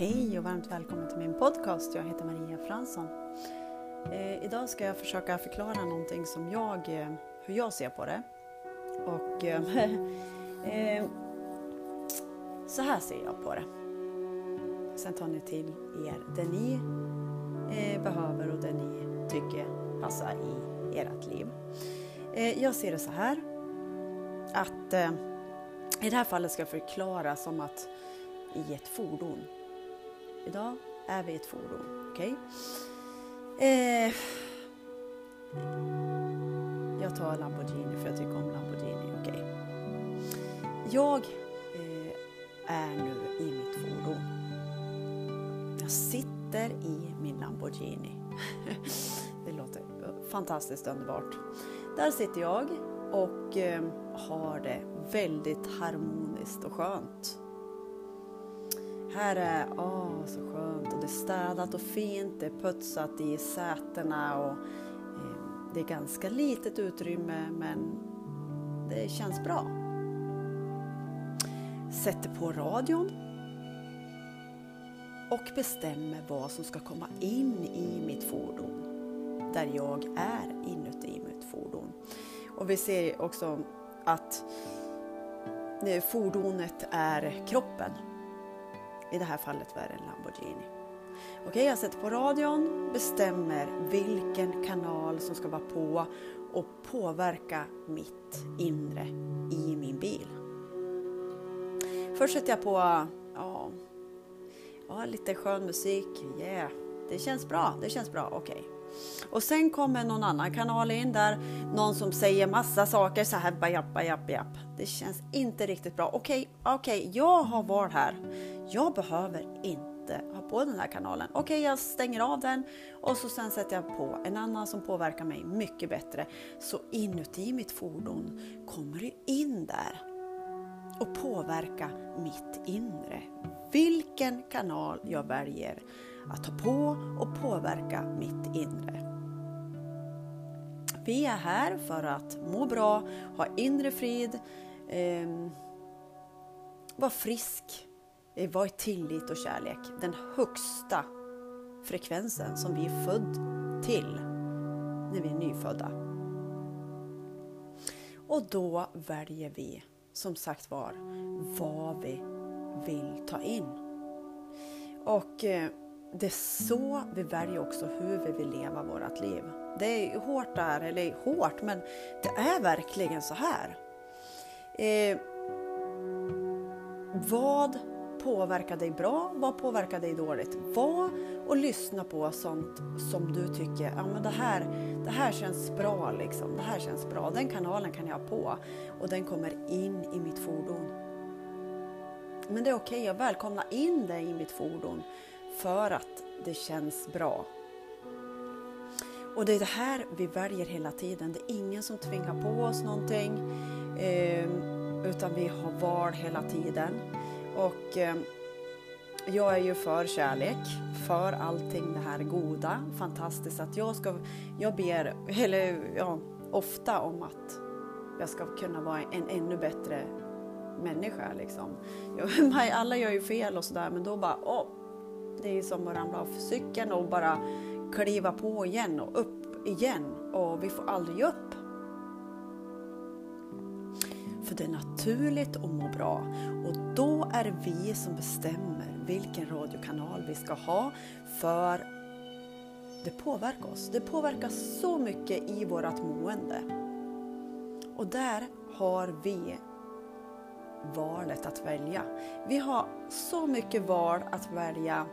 Hej och varmt välkommen till min podcast. Jag heter Maria Fransson. Eh, idag ska jag försöka förklara någonting som jag, eh, hur jag ser på det. Och eh, eh så här ser jag på det. Sen tar ni till er det ni eh, behöver och det ni tycker passar i ert liv. Eh, jag ser det så här att i det här fallet ska jag förklara som att i ett fordon Idag är vi ett fordon. Okej? Okay? Eh, jag tar Lamborghini för jag tycker om Lamborghini. Okej? Okay? Jag eh, är nu i mitt fordon. Jag sitter i min Lamborghini. Det låter fantastiskt underbart. Där sitter jag och eh, har det väldigt harmoniskt och skönt. Här är åh, så skönt och det är städat och fint, det är putsat i sätena och eh, det är ganska litet utrymme men det känns bra. Sätter på radion och bestämmer vad som ska komma in i mitt fordon där jag är inuti mitt fordon. Och vi ser också att eh, fordonet är kroppen i det här fallet var det en Lamborghini. Okej, okay, jag sätter på radion, bestämmer vilken kanal som ska vara på och påverka mitt inre i min bil. Först sätter jag på ja, ja, lite skön musik. Yeah, det känns bra. Det känns bra. Okej. Okay. Och sen kommer någon annan kanal in där någon som säger massa saker så här bajapp, bajapp, bajapp. Det känns inte riktigt bra. Okej, okay, okej, okay, jag har val här. Jag behöver inte ha på den här kanalen. Okej, okay, jag stänger av den och så sen sätter jag på en annan som påverkar mig mycket bättre. Så inuti mitt fordon kommer det in där och påverka mitt inre. Vilken kanal jag väljer att ta på och påverka mitt inre. Vi är här för att må bra, ha inre frid, eh, vara frisk, eh, vara i tillit och kärlek. Den högsta frekvensen som vi är född till när vi är nyfödda. Och då väljer vi som sagt var vad vi vill ta in. Och eh, det är så vi väljer också hur vi vill leva vårt liv. Det är hårt där, eller hårt, men det är verkligen så här. Eh, vad påverkar dig bra? Vad påverkar dig dåligt? Var och lyssna på sånt som du tycker, ja men det här, det här känns bra liksom. Det här känns bra. Den kanalen kan jag ha på och den kommer in i mitt fordon. Men det är okej, okay, jag välkomnar in dig i mitt fordon för att det känns bra. Och det är det här vi väljer hela tiden. Det är ingen som tvingar på oss någonting eh, utan vi har val hela tiden. Och eh, jag är ju för kärlek, för allting det här goda, fantastiskt att jag ska, jag ber, eller ja, ofta om att jag ska kunna vara en ännu bättre människa liksom. Alla gör ju fel och sådär men då bara, åh, det är som att ramla av cykeln och bara kliva på igen och upp igen och vi får aldrig ge upp. För det är naturligt att må bra och då är det vi som bestämmer vilken radiokanal vi ska ha för det påverkar oss. Det påverkar så mycket i vårt mående. Och där har vi valet att välja. Vi har så mycket val att välja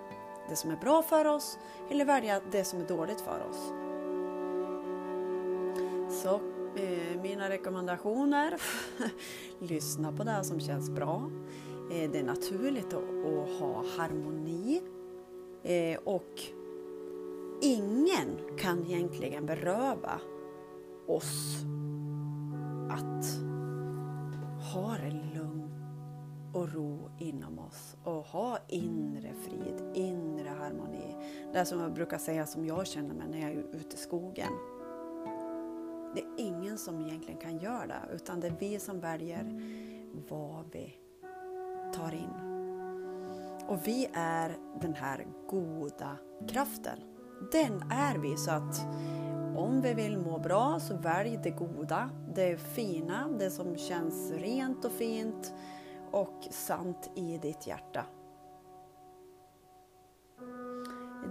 det som är bra för oss eller välja det som är dåligt för oss. Så eh, mina rekommendationer, lyssna på det som känns bra. Eh, det är naturligt att, att ha harmoni eh, och ingen kan egentligen beröva oss att ha det lugnt och ro inom oss och ha inre frid, inre harmoni. Det som jag brukar säga som jag känner mig när jag är ute i skogen. Det är ingen som egentligen kan göra det utan det är vi som väljer vad vi tar in. Och vi är den här goda kraften. Den är vi så att om vi vill må bra så välj det goda, det fina, det som känns rent och fint och sant i ditt hjärta.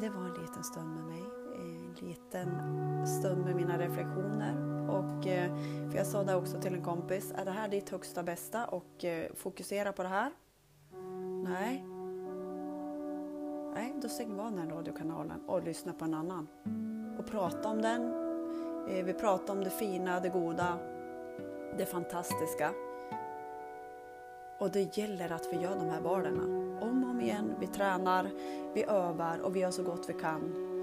Det var en liten stund med mig, en liten stund med mina reflektioner. Och, eh, för jag sa det också till en kompis, är det här ditt högsta bästa och eh, fokusera på det här? Nej. Nej, då stänger vi av den radiokanalen och lyssnar på en annan. Och prata om den. Eh, vi pratar om det fina, det goda, det fantastiska. Och det gäller att vi gör de här valen om och om igen. Vi tränar, vi övar och vi gör så gott vi kan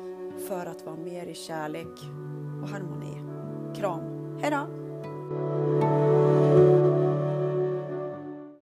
för att vara mer i kärlek och harmoni. Kram! Hejdå!